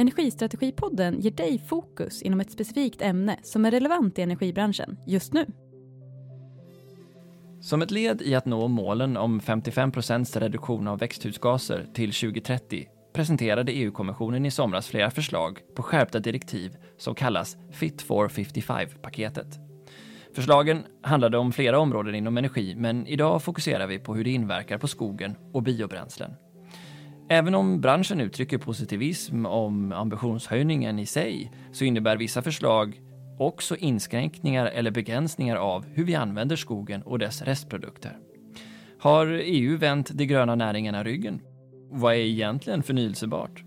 Energistrategipodden ger dig fokus inom ett specifikt ämne som är relevant i energibranschen just nu. Som ett led i att nå målen om 55% reduktion av växthusgaser till 2030 presenterade EU-kommissionen i somras flera förslag på skärpta direktiv som kallas Fit for 55-paketet. Förslagen handlade om flera områden inom energi, men idag fokuserar vi på hur det inverkar på skogen och biobränslen. Även om branschen uttrycker positivism om ambitionshöjningen i sig så innebär vissa förslag också inskränkningar eller begränsningar av hur vi använder skogen och dess restprodukter. Har EU vänt de gröna näringarna ryggen? Vad är egentligen förnyelsebart?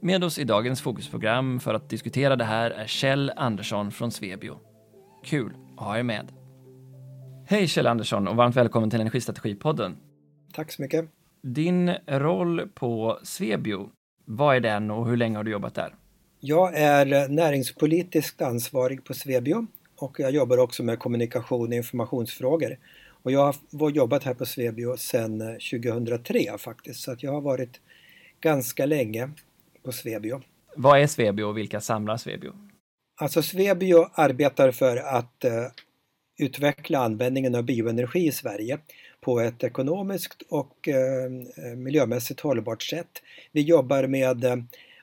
Med oss i dagens fokusprogram för att diskutera det här är Kjell Andersson från Svebio. Kul att ha er med. Hej Kjell Andersson och varmt välkommen till Energistrategipodden. Tack så mycket. Din roll på Svebio, vad är den och hur länge har du jobbat där? Jag är näringspolitiskt ansvarig på Svebio och jag jobbar också med kommunikation och informationsfrågor. Och jag har jobbat här på Svebio sedan 2003 faktiskt, så att jag har varit ganska länge på Svebio. Vad är Svebio och vilka samlar Svebio? Alltså Svebio arbetar för att uh, utveckla användningen av bioenergi i Sverige på ett ekonomiskt och eh, miljömässigt hållbart sätt. Vi jobbar med eh,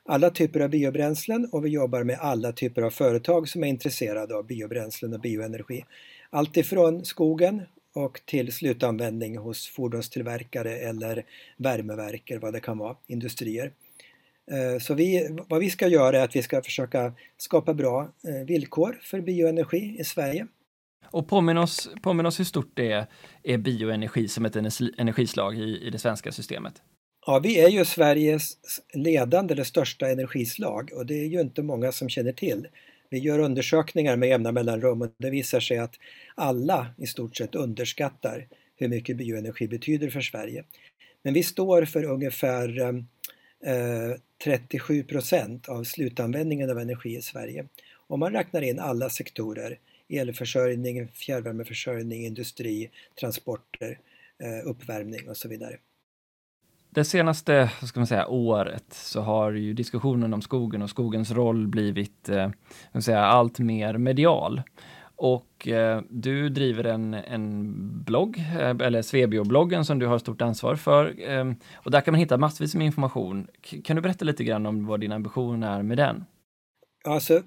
alla typer av biobränslen och vi jobbar med alla typer av företag som är intresserade av biobränslen och bioenergi. Allt ifrån skogen och till slutanvändning hos fordonstillverkare eller värmeverk eller vad det kan vara, industrier. Eh, så vi, vad vi ska göra är att vi ska försöka skapa bra villkor för bioenergi i Sverige. Och påminn oss, påminn oss hur stort det är, är bioenergi som ett energislag i, i det svenska systemet? Ja, vi är ju Sveriges ledande eller största energislag och det är ju inte många som känner till. Vi gör undersökningar med jämna mellanrum och det visar sig att alla i stort sett underskattar hur mycket bioenergi betyder för Sverige. Men vi står för ungefär eh, eh 37 procent av slutanvändningen av energi i Sverige. Om man räknar in alla sektorer, elförsörjning, fjärrvärmeförsörjning, industri, transporter, eh, uppvärmning och så vidare. Det senaste ska man säga, året så har ju diskussionen om skogen och skogens roll blivit eh, säga, allt mer medial. Och eh, du driver en, en blogg, eh, eller Svebio-bloggen som du har stort ansvar för. Eh, och där kan man hitta massvis med information. K kan du berätta lite grann om vad din ambition är med den? Alltså,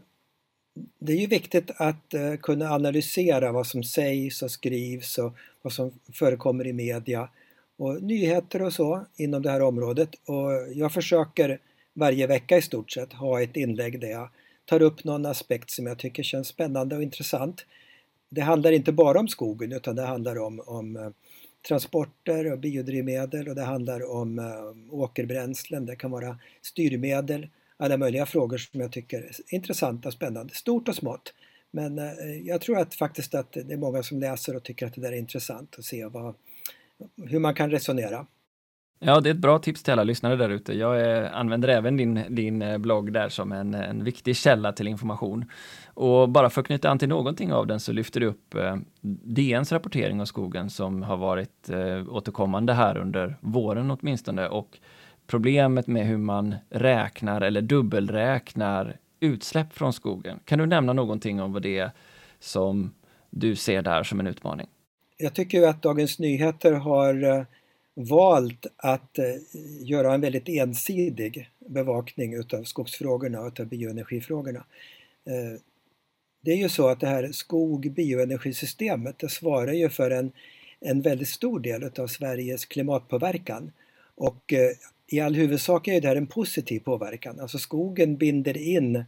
det är ju viktigt att uh, kunna analysera vad som sägs och skrivs och vad som förekommer i media och nyheter och så inom det här området. Och jag försöker varje vecka i stort sett ha ett inlägg där jag tar upp någon aspekt som jag tycker känns spännande och intressant. Det handlar inte bara om skogen utan det handlar om, om eh, transporter och biodrivmedel och det handlar om eh, åkerbränslen, det kan vara styrmedel, alla möjliga frågor som jag tycker är intressanta och spännande, stort och smått. Men eh, jag tror att faktiskt att det är många som läser och tycker att det där är intressant att se vad, hur man kan resonera. Ja, det är ett bra tips till alla lyssnare där ute. Jag är, använder även din, din eh, blogg där som en, en viktig källa till information. Och bara för att knyta an till någonting av den så lyfter du upp eh, DNs rapportering av skogen som har varit eh, återkommande här under våren åtminstone och problemet med hur man räknar eller dubbelräknar utsläpp från skogen. Kan du nämna någonting om vad det är som du ser där som en utmaning? Jag tycker att Dagens Nyheter har eh, valt att eh, göra en väldigt ensidig bevakning utav skogsfrågorna och utav bioenergifrågorna. Eh, det är ju så att det här skog-bioenergisystemet det svarar ju för en, en väldigt stor del utav Sveriges klimatpåverkan. Och i all huvudsak är det här en positiv påverkan. Alltså skogen binder in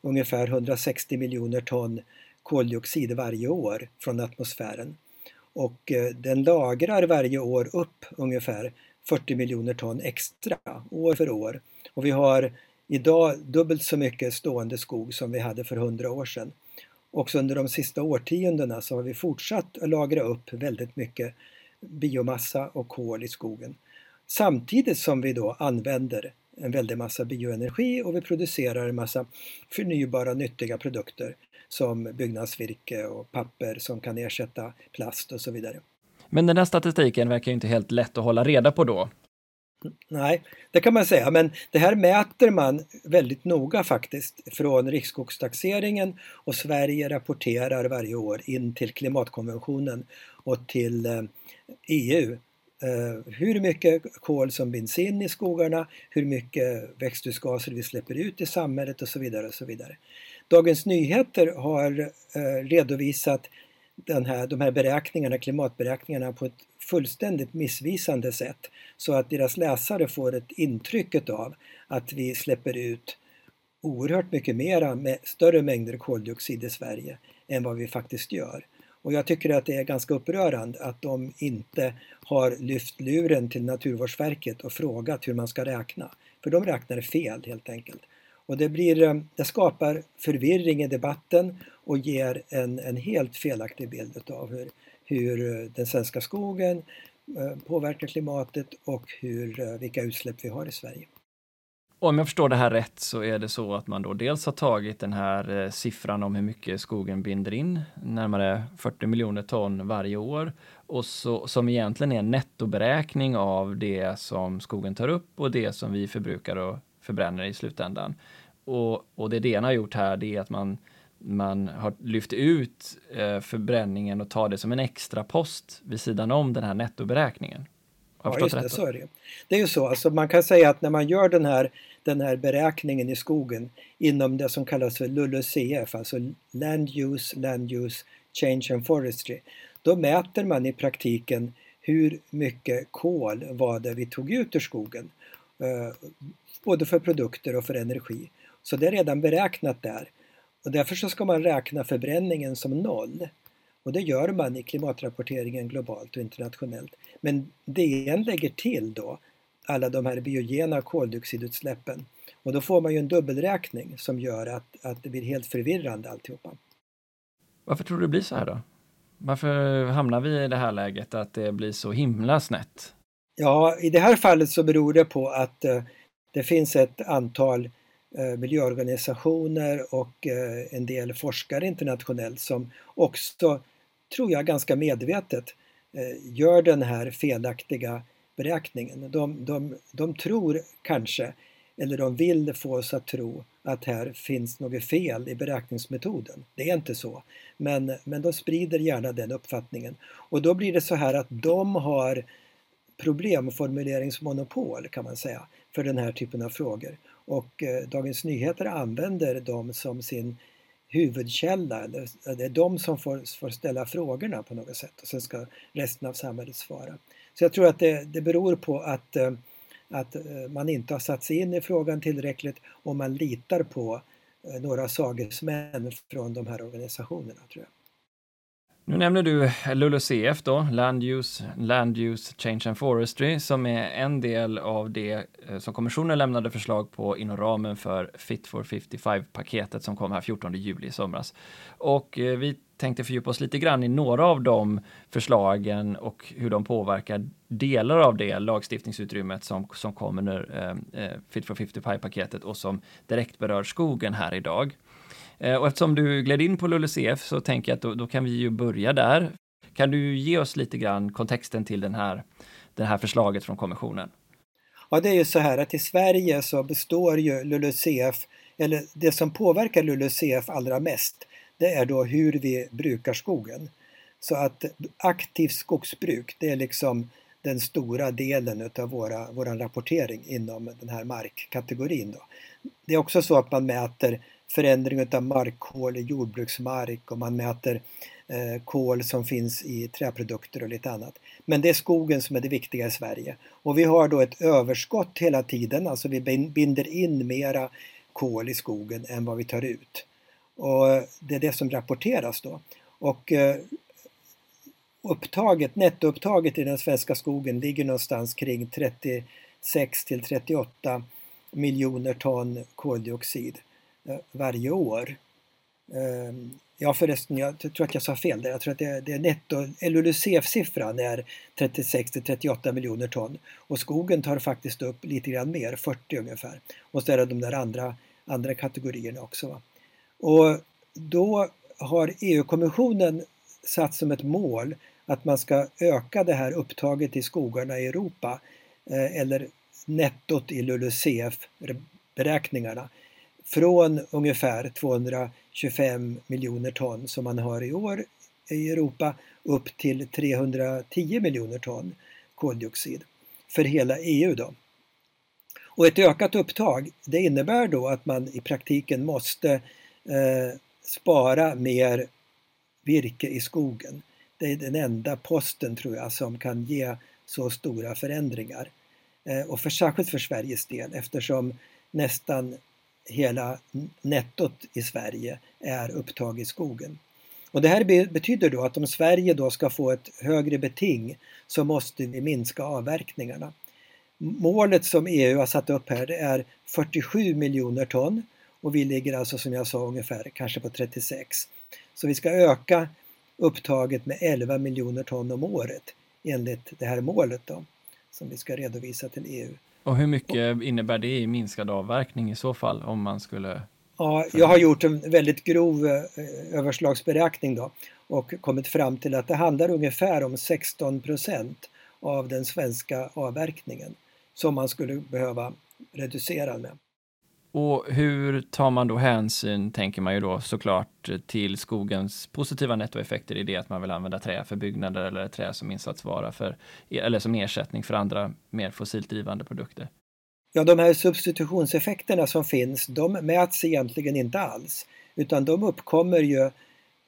ungefär 160 miljoner ton koldioxid varje år från atmosfären och eh, den lagrar varje år upp ungefär 40 miljoner ton extra år för år. Och vi har idag dubbelt så mycket stående skog som vi hade för 100 år sedan. Också under de sista årtiondena så har vi fortsatt att lagra upp väldigt mycket biomassa och kol i skogen. Samtidigt som vi då använder en väldig massa bioenergi och vi producerar en massa förnybara nyttiga produkter som byggnadsvirke och papper som kan ersätta plast och så vidare. Men den där statistiken verkar ju inte helt lätt att hålla reda på då. Nej, det kan man säga, men det här mäter man väldigt noga faktiskt från Riksskogstaxeringen och Sverige rapporterar varje år in till klimatkonventionen och till EU eh, Eh, hur mycket kol som binds in i skogarna, hur mycket växthusgaser vi släpper ut i samhället och så vidare. Och så vidare. Dagens Nyheter har eh, redovisat den här, de här beräkningarna, klimatberäkningarna på ett fullständigt missvisande sätt så att deras läsare får ett intryck av att vi släpper ut oerhört mycket mera med större mängder koldioxid i Sverige än vad vi faktiskt gör. Och jag tycker att det är ganska upprörande att de inte har lyft luren till Naturvårdsverket och frågat hur man ska räkna. För de räknar fel helt enkelt. Och det, blir, eh, det skapar förvirring i debatten och ger en, en helt felaktig bild av hur, hur eh, den svenska skogen eh, påverkar klimatet och hur, vilka utsläpp vi har i Sverige. Om jag förstår det här rätt så är det så att man då dels har tagit den här eh, siffran om hur mycket skogen binder in, närmare 40 miljoner ton varje år, och så, som egentligen är en nettoberäkning av det som skogen tar upp och det som vi förbrukar och förbränner i slutändan. Och, och det DN har gjort här, det är att man, man har lyft ut eh, förbränningen och tar det som en extra post vid sidan om den här nettoberäkningen. Ja, just det, så är det. Det är ju så, alltså man kan säga att när man gör den här, den här beräkningen i skogen inom det som kallas för LULUCF, alltså Land Use, Land Use, Change and Forestry, då mäter man i praktiken hur mycket kol var det vi tog ut ur skogen. Eh, både för produkter och för energi. Så det är redan beräknat där. Och därför så ska man räkna förbränningen som noll. Och det gör man i klimatrapporteringen globalt och internationellt. Men DN lägger till då alla de här biogena koldioxidutsläppen. Och då får man ju en dubbelräkning som gör att, att det blir helt förvirrande alltihopa. Varför tror du det blir så här då? Varför hamnar vi i det här läget att det blir så himla snett? Ja, i det här fallet så beror det på att eh, det finns ett antal eh, miljöorganisationer och eh, en del forskare internationellt som också tror jag, ganska medvetet gör den här felaktiga beräkningen. De, de, de tror kanske, eller de vill få oss att tro att här finns något fel i beräkningsmetoden. Det är inte så. Men, men de sprider gärna den uppfattningen. Och då blir det så här att de har problemformuleringsmonopol kan man säga för den här typen av frågor. Och eh, Dagens Nyheter använder dem som sin huvudkälla. Det är de som får, får ställa frågorna på något sätt och sen ska resten av samhället svara. Så jag tror att det, det beror på att, eh, att eh, man inte har satt sig in i frågan tillräckligt och man litar på eh, några sagesmän från de här organisationerna. tror jag. Nu nämner du LULUCF då, Land Use, Land Use Change and Forestry, som är en del av det som kommissionen lämnade förslag på inom ramen för Fit for 55-paketet som kom här 14 juli i somras. Och vi tänkte fördjupa oss lite grann i några av de förslagen och hur de påverkar delar av det lagstiftningsutrymmet som, som kommer nu, eh, eh Fit for 55-paketet och som direkt berör skogen här idag. Eh, och eftersom du gled in på LULUCF så tänker jag att då, då, kan vi ju börja där. Kan du ge oss lite grann kontexten till den här, det här förslaget från kommissionen? Ja, det är ju så här att i Sverige så består ju LULUCF, eller det som påverkar LULUCF allra mest, det är då hur vi brukar skogen. Så att aktivt skogsbruk, det är liksom den stora delen utav våra, våran rapportering inom den här markkategorin. Då. Det är också så att man mäter förändring av markkol i jordbruksmark och man mäter eh, kol som finns i träprodukter och lite annat. Men det är skogen som är det viktiga i Sverige. Och vi har då ett överskott hela tiden, alltså vi binder in mera kol i skogen än vad vi tar ut. Och eh, det är det som rapporteras då. Och eh, upptaget, nettoupptaget i den svenska skogen ligger någonstans kring 36 till 38 miljoner ton koldioxid. Eh, varje år. Ehm, ja förresten, jag tror att jag sa fel där. Jag tror att det, det är netto, LULUCF-siffran är 36 till 38 miljoner ton och skogen tar faktiskt upp lite grann mer, 40 ungefär. Och så är det de där andra, andra kategorierna också. Och då har EU-kommissionen satt som ett mål att man ska öka det här upptaget i skogarna i Europa eh, eller nettot i LULUCF-beräkningarna från ungefär 225 miljoner ton som man har i år i Europa upp till 310 miljoner ton koldioxid för hela EU. Då. Och ett ökat upptag det innebär då att man i praktiken måste eh, spara mer virke i skogen. Det är den enda posten tror jag som kan ge så stora förändringar. Eh, och för, särskilt för Sveriges del eftersom nästan hela nettot i Sverige är upptag i skogen. Och det här betyder då att om Sverige då ska få ett högre beting så måste vi minska avverkningarna. Målet som EU har satt upp här är 47 miljoner ton och vi ligger alltså som jag sa ungefär kanske på 36. Så vi ska öka upptaget med 11 miljoner ton om året enligt det här målet då, som vi ska redovisa till EU. Och hur mycket innebär det i minskad avverkning i så fall om man skulle? Ja, jag har gjort en väldigt grov eh, överslagsberäkning då och kommit fram till att det handlar ungefär om 16 procent av den svenska avverkningen som man skulle behöva reducera med. Och hur tar man då hänsyn, tänker man ju då såklart, till skogens positiva nettoeffekter i det att man vill använda trä för byggnader eller trä som insatsvara för, eller som ersättning för andra mer fossilt drivande produkter? Ja, de här substitutionseffekterna som finns, de mäts egentligen inte alls, utan de uppkommer ju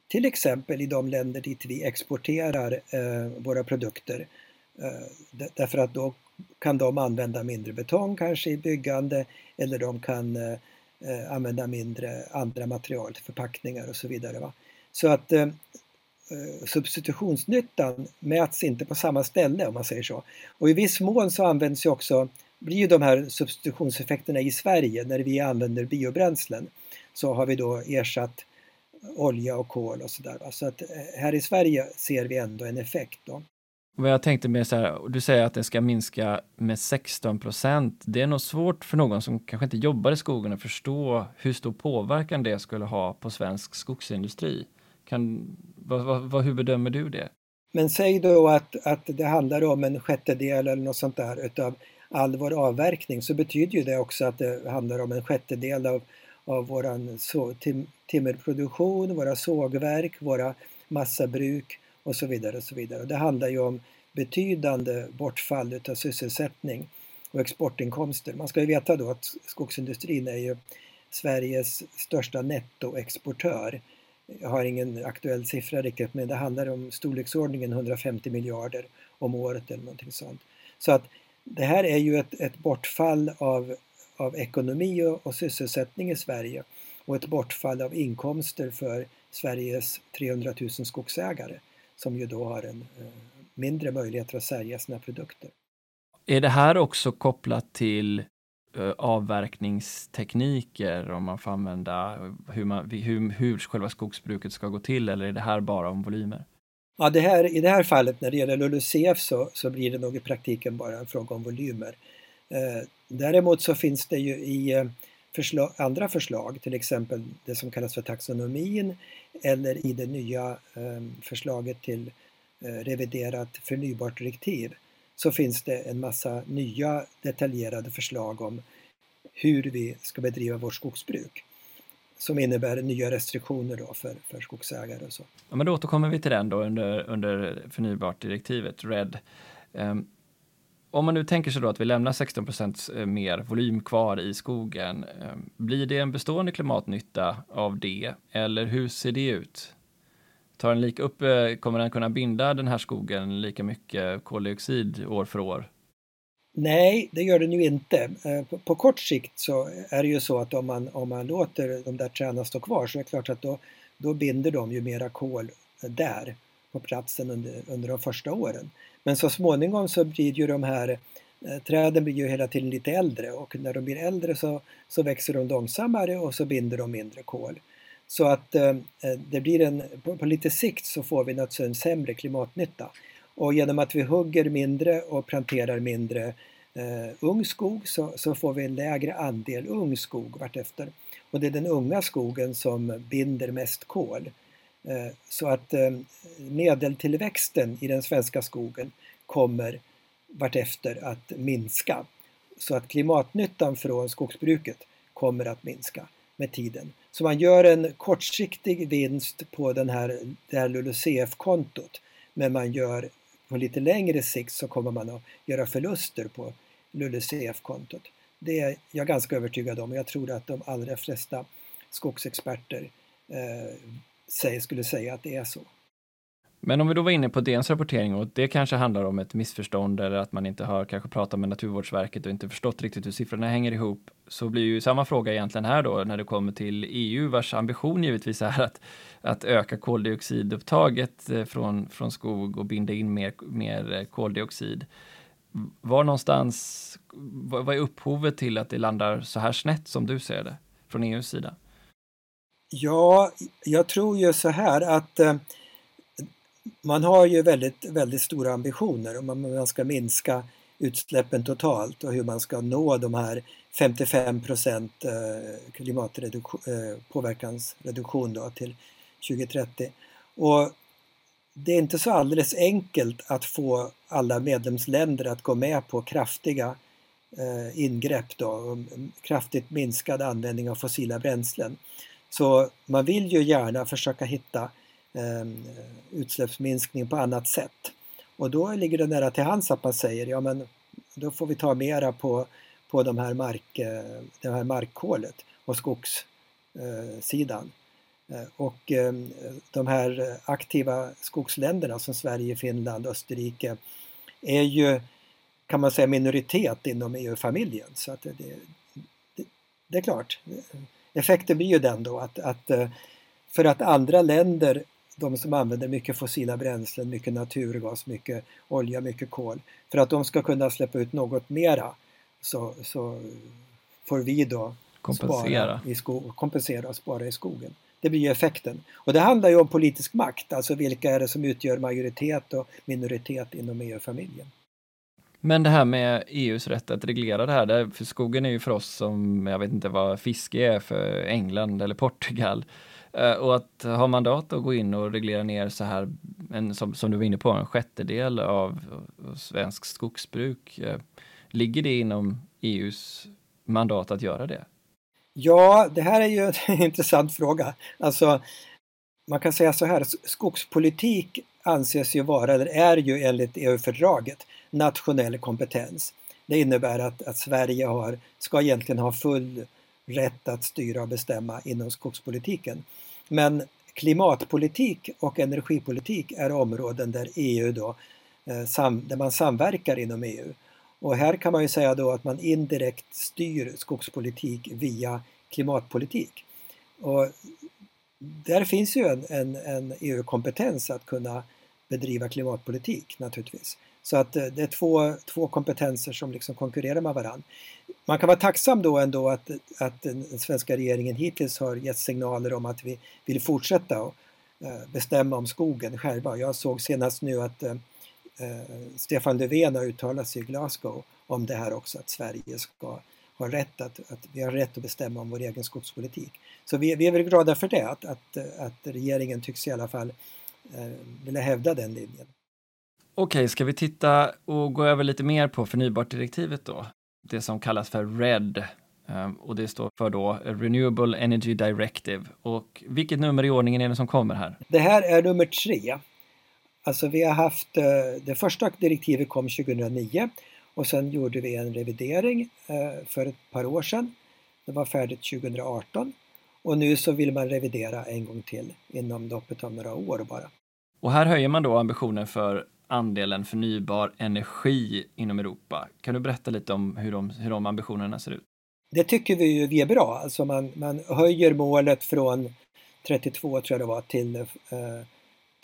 till exempel i de länder dit vi exporterar eh, våra produkter. Eh, därför att då kan de använda mindre betong kanske i byggande eller de kan eh, eh, använda mindre andra material till förpackningar och så vidare. Va? Så att eh, eh, substitutionsnyttan mäts inte på samma ställe om man säger så. Och i viss mån så används ju också, blir ju de här substitutionseffekterna i Sverige när vi använder biobränslen så har vi då ersatt olja och kol och sådär. Så att eh, här i Sverige ser vi ändå en effekt. Då. Vad jag tänkte mer så här, du säger att det ska minska med 16 procent. Det är nog svårt för någon som kanske inte jobbar i skogen att förstå hur stor påverkan det skulle ha på svensk skogsindustri. Kan, vad, vad, vad, hur bedömer du det? Men säg då att, att det handlar om en sjättedel eller något sånt där utav all vår avverkning så betyder ju det också att det handlar om en sjättedel av, av våran tim, timmerproduktion, våra sågverk, våra massabruk och så vidare. Och så vidare. Det handlar ju om betydande bortfall av sysselsättning och exportinkomster. Man ska ju veta då att skogsindustrin är ju Sveriges största nettoexportör. Jag har ingen aktuell siffra riktigt men det handlar om storleksordningen 150 miljarder om året eller någonting sånt. Så att det här är ju ett, ett bortfall av, av ekonomi och, och sysselsättning i Sverige och ett bortfall av inkomster för Sveriges 300 000 skogsägare som ju då har en eh, mindre möjligheter att sälja sina produkter. Är det här också kopplat till eh, avverkningstekniker om man får använda hur, man, hur, hur själva skogsbruket ska gå till eller är det här bara om volymer? Ja, det här, I det här fallet när det gäller LULUCF så, så blir det nog i praktiken bara en fråga om volymer. Eh, däremot så finns det ju i eh, förslag, andra förslag, till exempel det som kallas för taxonomin eller i det nya ehm, förslaget till eh, reviderat förnybart direktiv så finns det en massa nya detaljerade förslag om hur vi ska bedriva vårt skogsbruk som innebär nya restriktioner då för, för skogsägare och så. Ja, men då återkommer vi till den då under, under förnybart direktivet, RED. Um, om man nu tänker sig då att vi lämnar 16 eh, mer volym kvar i skogen, eh, blir det en bestående klimatnytta av det? Eller hur ser det ut? Tar den lika upp, eh, kommer den kunna binda den här skogen lika mycket koldioxid år för år? Nej, det gör den ju inte. Eh, på, på, kort sikt så är det ju så att om man, om man låter de där träna stå kvar så är det klart att då, då binder de ju mera kol där på platsen under, under de första åren. Men så småningom så blir ju de här eh, träden blir ju hela tiden lite äldre och när de blir äldre så, så växer de långsammare och så binder de mindre kol. Så att eh, eh det blir en, på, på, lite sikt så får vi naturligtvis en sämre klimatnytta. Och genom att vi hugger mindre och planterar mindre eh, ung skog så, så, får vi en lägre andel ung skog vartefter. Och det är den unga skogen som binder mest kol. Eh, så att eh, medeltillväxten i den svenska skogen kommer vartefter att minska. så att klimatnyttan från skogsbruket kommer att minska med tiden. Så man gör en kortsiktig vinst på den här, det här LULUCF-kontot men man gör på lite längre sikt så kommer man att göra förluster på LULUCF-kontot. Det är jag ganska övertygad om och jag tror att de allra flesta skogsexperter eh, skulle säga att det är så. Men om vi då var inne på DNs rapportering och det kanske handlar om ett missförstånd eller att man inte har kanske pratat med Naturvårdsverket och inte förstått riktigt hur siffrorna hänger ihop, så blir ju samma fråga egentligen här då när det kommer till EU vars ambition givetvis är att, att öka koldioxidupptaget eh, från, från skog och binda in mer, mer eh, koldioxid. Var någonstans, vad är upphovet till att det landar så här snett som du ser det från EUs sida? Ja, jag tror ju så här att eh, man har ju väldigt, väldigt stora ambitioner om man ska minska utsläppen totalt och hur man ska nå de här 55 procent eh, klimatpåverkansreduktion eh, då till 2030. Och det är inte så alldeles enkelt att få alla medlemsländer att gå med på kraftiga eh, ingrepp då, kraftigt minskad användning av fossila bränslen. Så man vill ju gärna försöka hitta eh, utsläppsminskning på annat sätt. Och då ligger det nära till hands att man säger ja men då får vi ta mera på, på de här mark, eh, det här markkolet och skogssidan. Eh, eh, och ehm, de här aktiva skogsländerna som Sverige, Finland, Österrike är ju kan man säga minoritet inom EU-familjen. Så att det, det, det, är klart, effekten blir ju den då att, att för att andra länder de som använder mycket fossila bränslen, mycket naturgas, mycket olja, mycket kol. För att de ska kunna släppa ut något mera så, så får vi då kompensera. Spara i kompensera och spara i skogen. Det blir ju effekten. Och det handlar ju om politisk makt, alltså vilka är det som utgör majoritet och minoritet inom EU-familjen. Men det här med EUs rätt att reglera det här, för skogen är ju för oss som, jag vet inte vad fiske är för England eller Portugal. Eh, och att ha mandat att gå in och reglera ner så här, en, som, som du var inne på, en sjättedel av, svenskt svensk skogsbruk. Eh, ligger det inom EUs mandat att göra det? Ja, det här är ju en intressant fråga. Alltså, man kan säga så här, skogspolitik anses ju vara, eller är ju enligt EU-fördraget, nationell kompetens. Det innebär att, att Sverige har, ska egentligen ha full rätt att styra och bestämma inom skogspolitiken. Men klimatpolitik och energipolitik är områden där EU då, eh, där man samverkar inom EU. Och här kan man ju säga då att man indirekt styr skogspolitik via klimatpolitik. Och där finns ju en, en, en EU-kompetens att kunna bedriva klimatpolitik naturligtvis. Så att eh, det är två, två kompetenser som liksom konkurrerar med varandra. Man kan vara tacksam då ändå att, att den svenska regeringen hittills har gett signaler om att vi vill fortsätta och eh, bestämma om skogen själva. Jag såg senast nu att eh, eh, Stefan Löfven har uttalat sig i Glasgow om det här också, att Sverige ska ha rätt att, att vi har rätt att bestämma om vår egen skogspolitik. Så vi, vi är väl glada för det, att, att, att regeringen tycks i alla fall eh, vilja hävda den linjen. Okej, ska vi titta och gå över lite mer på förnybartdirektivet då? Det som kallas för RED ehm, och det står för då Renewable Energy Directive. Och vilket nummer i ordningen är det som kommer här? Det här är nummer tre. Alltså vi har haft, eh, det första direktivet kom 2009 och sen gjorde vi en revidering eh, för ett par år sedan. Det var färdigt 2018 och nu så vill man revidera en gång till inom loppet av några år bara. Och här höjer man då ambitionen för andelen förnybar energi inom Europa. Kan du berätta lite om hur de, hur de ambitionerna ser ut? Det tycker vi ju vi är bra, alltså man, man höjer målet från 32 tror jag det var till, eh,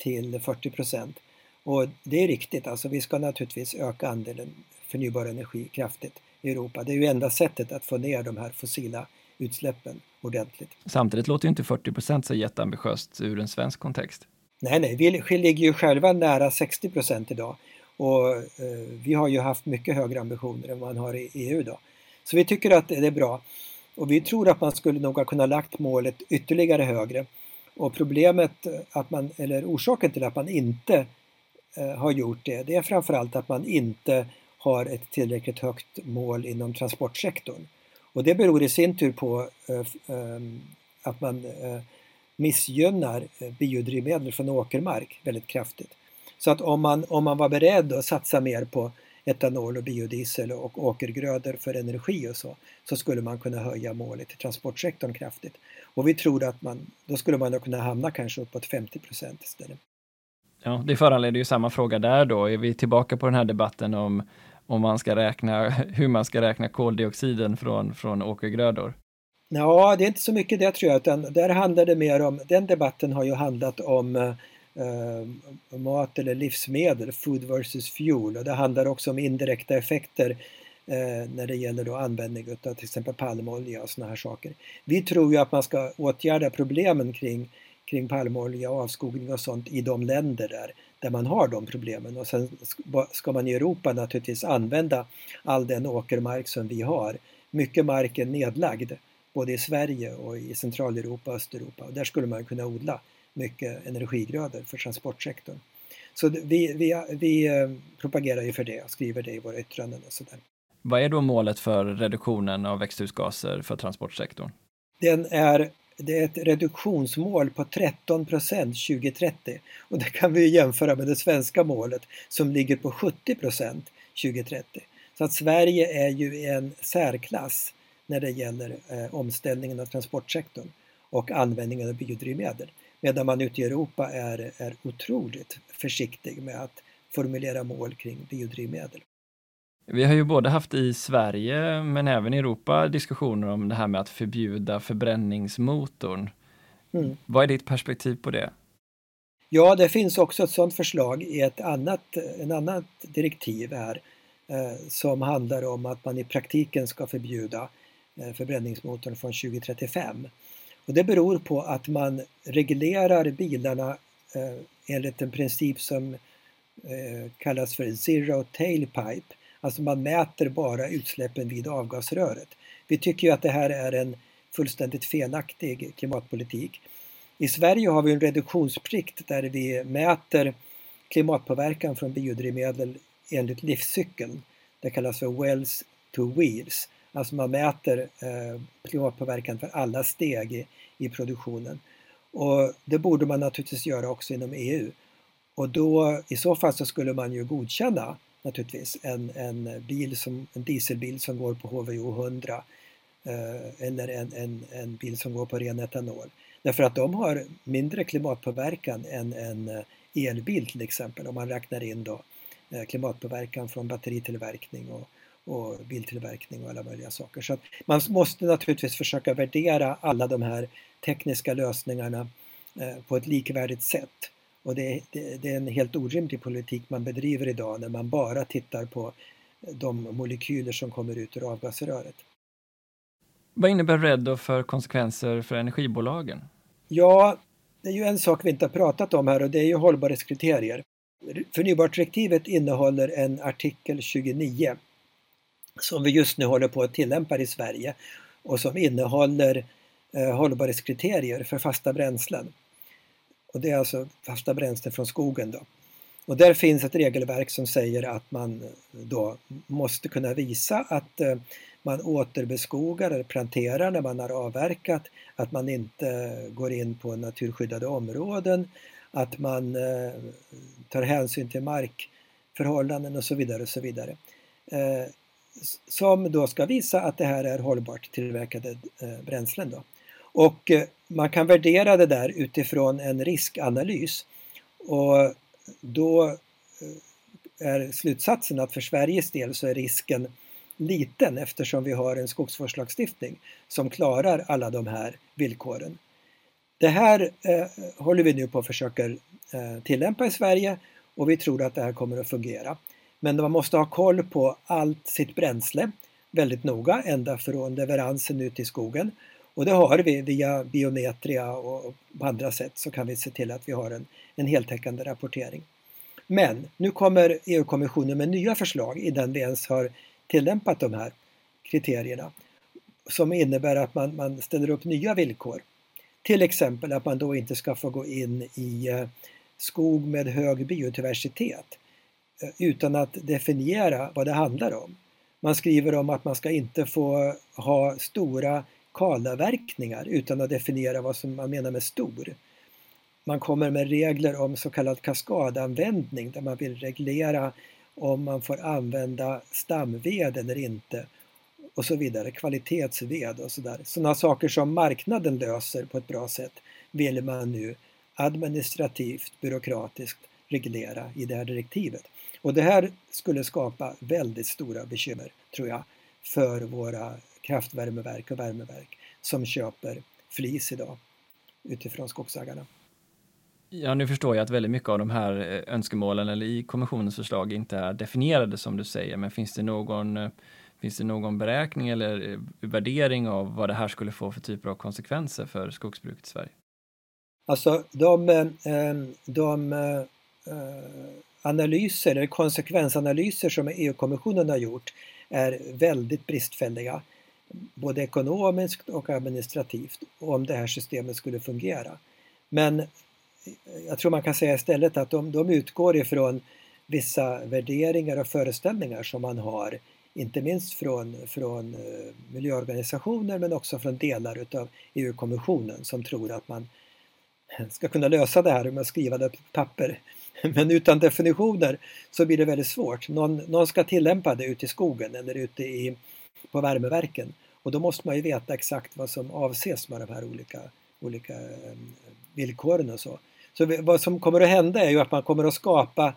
till 40 procent. Och det är riktigt, alltså vi ska naturligtvis öka andelen förnybar energi kraftigt i Europa. Det är ju enda sättet att få ner de här fossila utsläppen ordentligt. Samtidigt låter ju inte 40 procent så jätteambitiöst ur en svensk kontext. Nej, nej, vi ligger ju själva nära 60 procent idag och eh, vi har ju haft mycket högre ambitioner än man har i EU idag. Så vi tycker att det är bra och vi tror att man skulle nog ha kunnat lagt målet ytterligare högre. Och problemet, att man, eller orsaken till att man inte eh, har gjort det, det är framförallt att man inte har ett tillräckligt högt mål inom transportsektorn. Och det beror i sin tur på eh, eh, att man eh, missgynnar eh, biodrivmedel från åkermark väldigt kraftigt. Så att om man, om man var beredd att satsa mer på etanol och biodiesel och åkergrödor för energi och så, så skulle man kunna höja målet i transportsektorn kraftigt. Och vi tror att man, då skulle man kunna hamna kanske uppåt 50 procent istället. Ja, det föranleder ju samma fråga där då. Är vi tillbaka på den här debatten om, om man ska räkna, hur man ska räkna koldioxiden från, från åkergrödor? Ja, det är inte så mycket det tror jag, utan där handlar det mer om, den debatten har ju handlat om eh, mat eller livsmedel, food versus fuel, och det handlar också om indirekta effekter eh, när det gäller då användning av till exempel palmolja och sådana här saker. Vi tror ju att man ska åtgärda problemen kring kring palmolja och avskogning och sånt i de länder där, där man har de problemen. Och sen ska man i Europa naturligtvis använda all den åkermark som vi har. Mycket mark är nedlagd, både i Sverige och i Centraleuropa och Östeuropa. Och där skulle man kunna odla mycket energigrödor för transportsektorn. Så vi, vi, vi eh, propagerar ju för det och skriver det i våra yttranden och sådär. Vad är då målet för reduktionen av växthusgaser för transportsektorn? Den är det är ett reduktionsmål på 13 procent 2030 och det kan vi jämföra med det svenska målet som ligger på 70 procent 2030. Så att Sverige är ju en särklass när det gäller eh, omställningen av transportsektorn och användningen av biodrivmedel. Medan man ute i Europa är, är otroligt försiktig med att formulera mål kring biodrivmedel. Vi har ju både haft i Sverige men även i Europa diskussioner om det här med att förbjuda förbränningsmotorn. Mm. Vad är ditt perspektiv på det? Ja, det finns också ett sådant förslag i ett annat, en annat direktiv här eh, som handlar om att man i praktiken ska förbjuda Eh, förbränningsmotorn från 2035. Och det beror på att man reglerar bilarna eh, enligt en princip som eh, kallas för Zero Tailpipe Alltså man mäter bara utsläppen vid avgasröret. Vi tycker ju att det här är en fullständigt felaktig klimatpolitik. I Sverige har vi en reduktionsplikt där vi mäter klimatpåverkan från biodrivmedel enligt livscykeln. Det kallas för wells to wheels. Alltså man mäter eh, klimatpåverkan för alla steg i, i produktionen. Och det borde man naturligtvis göra också inom EU. Och då i så fall så skulle man ju godkänna naturligtvis en, en, bil som, en dieselbil som går på HVO 100 eh, eller en, en, en bil som går på ren etanol. Därför att de har mindre klimatpåverkan än en eh, elbil till exempel om man räknar in då eh, klimatpåverkan från batteritillverkning och, och biltillverkning och alla möjliga saker. Så man måste naturligtvis försöka värdera alla de här tekniska lösningarna eh, på ett likvärdigt sätt. Och det, det, det, är en helt orimlig politik man bedriver idag när man bara tittar på de molekyler som kommer ut ur avgasröret. Vad innebär RED för konsekvenser för energibolagen? Ja, det är ju en sak vi inte har pratat om här och det är ju hållbarhetskriterier. Förnybartdirektivet innehåller en artikel 29 som vi just nu håller på att tillämpa i Sverige och som innehåller eh, hållbarhetskriterier för fasta bränslen. Och det är alltså fasta bränslen från skogen. Då. Och där finns ett regelverk som säger att man då måste kunna visa att eh, man återbeskogar eller planterar när man har avverkat, att man inte går in på naturskyddade områden, att man eh, tar hänsyn till markförhållanden och så vidare. och så vidare. Eh, som då ska visa att det här är hållbart tillverkade eh, bränslen. Då. Och eh, man kan värdera det där utifrån en riskanalys. Och då eh, är slutsatsen att för Sveriges del så är risken liten eftersom vi har en skogsvårdslagstiftning som klarar alla de här villkoren. Det här eh, håller vi nu på att försöka eh, tillämpa i Sverige och vi tror att det här kommer att fungera. Men man måste ha koll på allt sitt bränsle väldigt noga ända från leveransen ut i skogen och det har vi via biometria och på andra sätt så kan vi se till att vi har en, en heltäckande rapportering. Men nu kommer EU-kommissionen med nya förslag innan vi ens har tillämpat de här kriterierna som innebär att man, man ställer upp nya villkor. Till exempel att man då inte ska få gå in i eh, skog med hög biodiversitet Eh, utan att definiera vad det handlar om. Man skriver om att man ska inte få ha stora kalavverkningar utan att definiera vad som man menar med stor. Man kommer med regler om så kallad kaskadanvändning där man vill reglera om man får använda stamved eller inte och så vidare, kvalitetsved och sådär. Sådana saker som marknaden löser på ett bra sätt vill man nu administrativt, byråkratiskt reglera i det här direktivet. Och det här skulle skapa väldigt stora bekymmer, tror jag, för våra kraftvärmeverk och värmeverk som köper flis idag utifrån skogsägarna. Ja, nu förstår jag att väldigt mycket av de här eh, önskemålen eller i kommissionens förslag inte är definierade som du säger, men finns det någon eh, Finns det någon beräkning eller eh, värdering av vad det här skulle få för typer av konsekvenser för skogsbruket i Sverige? Alltså de, de analyser eller konsekvensanalyser som EU-kommissionen har gjort är väldigt bristfälliga både ekonomiskt och administrativt om det här systemet skulle fungera. Men jag tror man kan säga istället att de, de utgår ifrån vissa värderingar och föreställningar som man har, inte minst från, från eh, miljöorganisationer men också från delar utav EU-kommissionen som tror att man ska kunna lösa det här med att skriva det på papper. Men utan definitioner så blir det väldigt svårt. Någon, någon ska tillämpa det ute i skogen eller ute i, på värmeverken. Och då måste man ju veta exakt vad som avses med de här olika, olika ehm, villkoren och så. Så vad som kommer att hända är ju att man kommer att skapa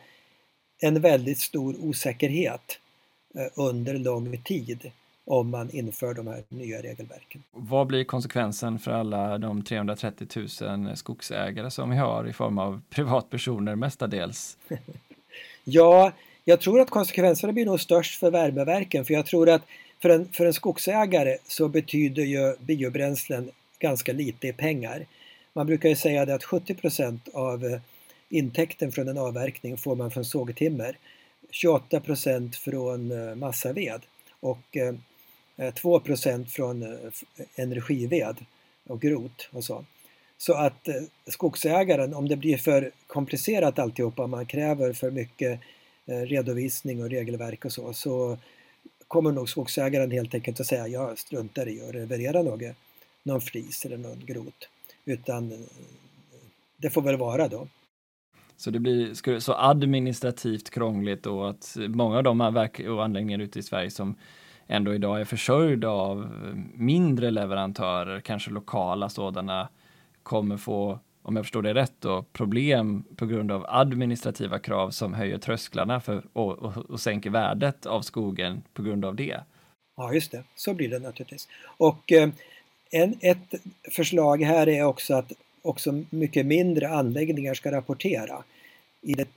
en väldigt stor osäkerhet eh, under lång tid om man inför de här nya regelverken. Vad blir konsekvensen för alla de 330 000 skogsägare som vi har i form av privatpersoner mestadels? ja, jag tror att konsekvenserna blir nog störst för värmeverken för jag tror att för en, för en skogsägare så betyder ju biobränslen ganska lite i pengar. Man brukar ju säga det att 70% av eh, intäkten från en avverkning får man från sågtimmer, 28% från eh, massaved och Eh, 2 från eh, energived och grot och så. Så att eh, skogsägaren, om det blir för komplicerat alltihopa, man kräver för mycket redovisning och regelverk och så, så kommer nog skogsägaren helt enkelt att säga jag struntar i att leverera något, någon flis eller någon grot. Utan det får väl vara då. Så det blir så administrativt krångligt och att många av de här verk och anläggningar ute i Sverige som ändå idag är försörjda av mindre leverantörer, kanske lokala sådana, kommer få om jag förstår det rätt, då, problem på grund av administrativa krav som höjer trösklarna för, och, och, och sänker värdet av skogen på grund av det. Ja, just det. Så blir det naturligtvis. Och eh, en, ett förslag här är också att också mycket mindre anläggningar ska rapportera. I det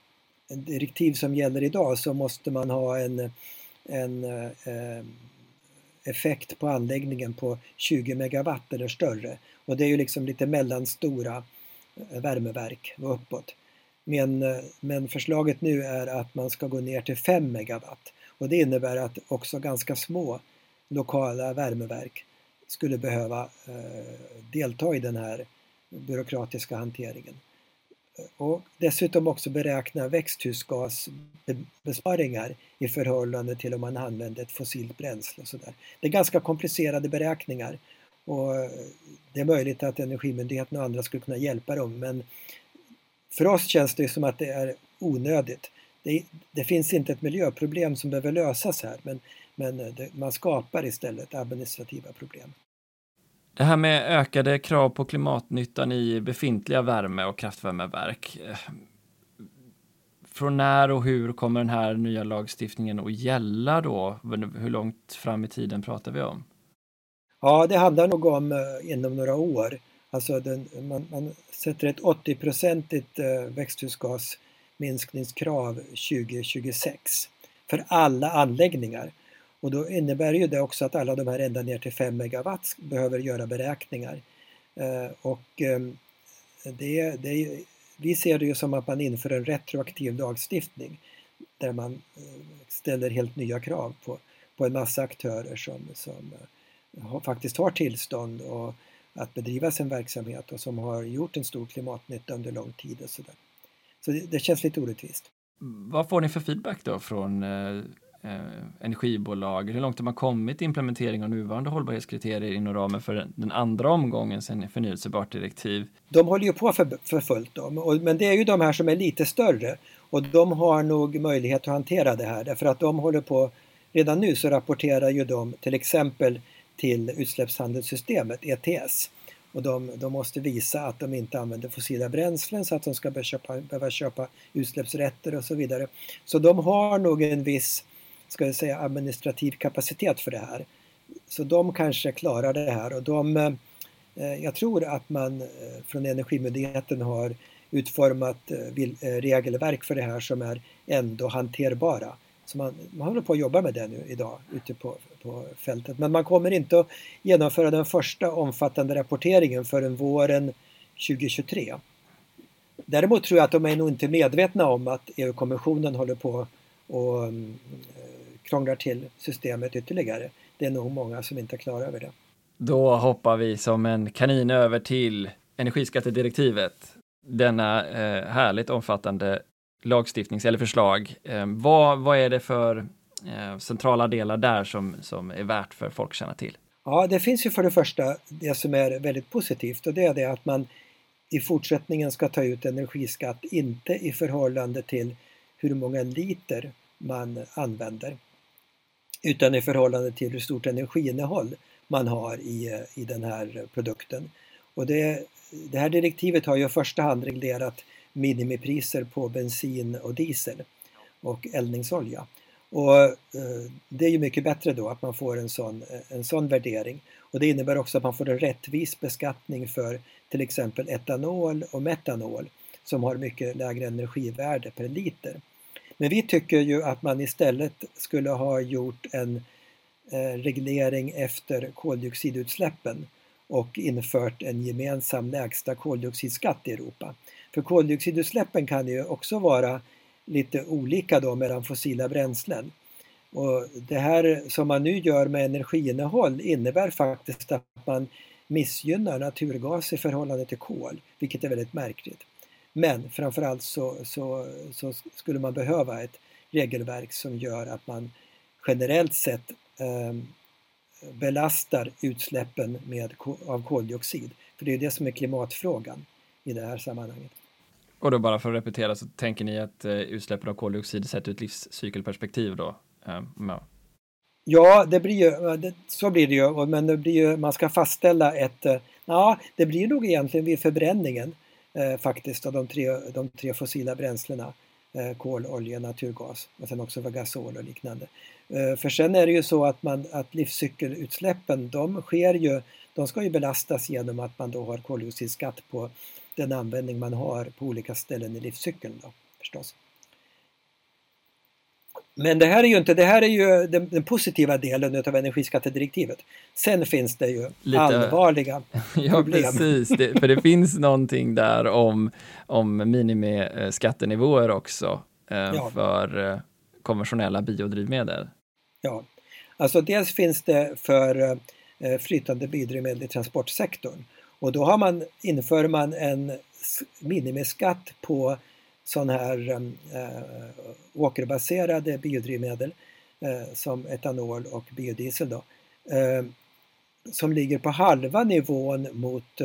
direktiv som gäller idag så måste man ha en, en eh, effekt på anläggningen på 20 megawatt eller större. Och det är ju liksom lite mellanstora eh, värmeverk och uppåt. Men, eh, men förslaget nu är att man ska gå ner till 5 megawatt och det innebär att också ganska små lokala värmeverk skulle behöva eh, delta i den här byråkratiska hanteringen. Och dessutom också beräkna växthusgasbesparingar i förhållande till om man använder ett fossilt bränsle. Och så där. Det är ganska komplicerade beräkningar och det är möjligt att Energimyndigheten och andra skulle kunna hjälpa dem men för oss känns det som att det är onödigt. Det, det finns inte ett miljöproblem som behöver lösas här men, men det, man skapar istället administrativa problem. Det här med ökade krav på klimatnyttan i befintliga värme och kraftvärmeverk. Eh, från när och hur kommer den här nya lagstiftningen att gälla då? Hur långt fram i tiden pratar vi om? Ja, det handlar nog om eh, inom några år. Alltså den, man, man, sätter ett 80-procentigt eh, växthusgasminskningskrav 2026 för alla anläggningar. Och då innebär ju det också att alla de här ända ner till 5 megawatt behöver göra beräkningar. Eh, och ehm, det, det, vi ser det ju som att man inför en retroaktiv lagstiftning där man eh, ställer helt nya krav på, på en massa aktörer som, som eh, faktiskt har tillstånd och att bedriva sin verksamhet och som har gjort en stor klimatnytta under lång tid och sådär. Så det, det känns lite orättvist. Vad får ni för feedback då från Eh, energibolag? Hur långt har man kommit i implementering av nuvarande hållbarhetskriterier inom ramen för den andra omgången sen förnyelsebart direktiv? De håller ju på för, för fullt då, men det är ju de här som är lite större och de har nog möjlighet att hantera det här därför att de håller på, redan nu så rapporterar ju de till exempel till utsläppshandelssystemet ETS och de, de, måste visa att de inte använder fossila bränslen så att de ska behöva köpa, behöva köpa utsläppsrätter och så vidare. Så de har nog en viss ska jag säga, administrativ kapacitet för det här. Så de kanske klarar det här och de, eh, jag tror att man eh, från Energimyndigheten har utformat eh, regelverk för det här som är ändå hanterbara. Så man, man håller på att jobba med det nu idag ute på, på fältet. Men man kommer inte att genomföra den första omfattande rapporteringen förrän våren 2023. Däremot tror jag att de är nog inte medvetna om att EU-kommissionen håller på och mm, krånglar till systemet ytterligare. Det är nog många som inte är klara över det. Då hoppar vi som en kanin över till energiskattedirektivet. Denna eh, härligt omfattande lagstiftnings eller förslag. Eh, vad, vad är det för eh, centrala delar där som, som är värt för folk att känna till? Ja, det finns ju för det första det som är väldigt positivt och det är det att man i fortsättningen ska ta ut energiskatt inte i förhållande till hur många liter man använder utan i förhållande till hur stort energiinnehåll man har i, eh, i den här produkten. Och det, det här direktivet har ju i första hand reglerat minimipriser på bensin och diesel och eldningsolja. Och eh, det är ju mycket bättre då att man får en sån, eh, en sån värdering. Och det innebär också att man får en rättvis beskattning för till exempel etanol och metanol som har mycket lägre energivärde per liter. Men vi tycker ju att man istället skulle ha gjort en eh, reglering efter koldioxidutsläppen och infört en gemensam lägsta koldioxidskatt i Europa. För koldioxidutsläppen kan ju också vara lite olika då mellan fossila bränslen. Och det här som man nu gör med energiinnehåll innebär faktiskt att man missgynnar naturgas i förhållande till kol, vilket är väldigt märkligt. Men framförallt så, så, så skulle man behöva ett regelverk som gör att man generellt sett eh, belastar utsläppen med, av koldioxid. För det är det som är klimatfrågan i det här sammanhanget. Och då bara för att repetera så tänker ni att eh, utsläppen av koldioxid sett ur ett livscykelperspektiv då? Eh, ja. ja, det blir ju, det, så blir det ju, men det blir ju, man ska fastställa ett, eh, ja, det blir nog egentligen vid förbränningen eh, faktiskt av de tre, de tre fossila bränslena. Eh, kol, olja, naturgas och sen också gasol och liknande. Eh, för sen är det ju så att, man, att livscykelutsläppen de sker ju, de ska ju belastas genom att man då har koldioxidskatt på den användning man har på olika ställen i livscykeln då, förstås. Men det här är ju inte, det här är ju den, den positiva delen av energiskattedirektivet. Sen finns det ju Lite, allvarliga ja, problem. Precis, det, för det finns någonting där om, om minimiskattenivåer också eh, ja. för eh, konventionella biodrivmedel. Ja, alltså dels finns det för eh, flytande biodrivmedel i transportsektorn och då har man, inför man en minimiskatt på sådana här äh, åkerbaserade biodrivmedel äh, som etanol och biodiesel då, äh, som ligger på halva nivån mot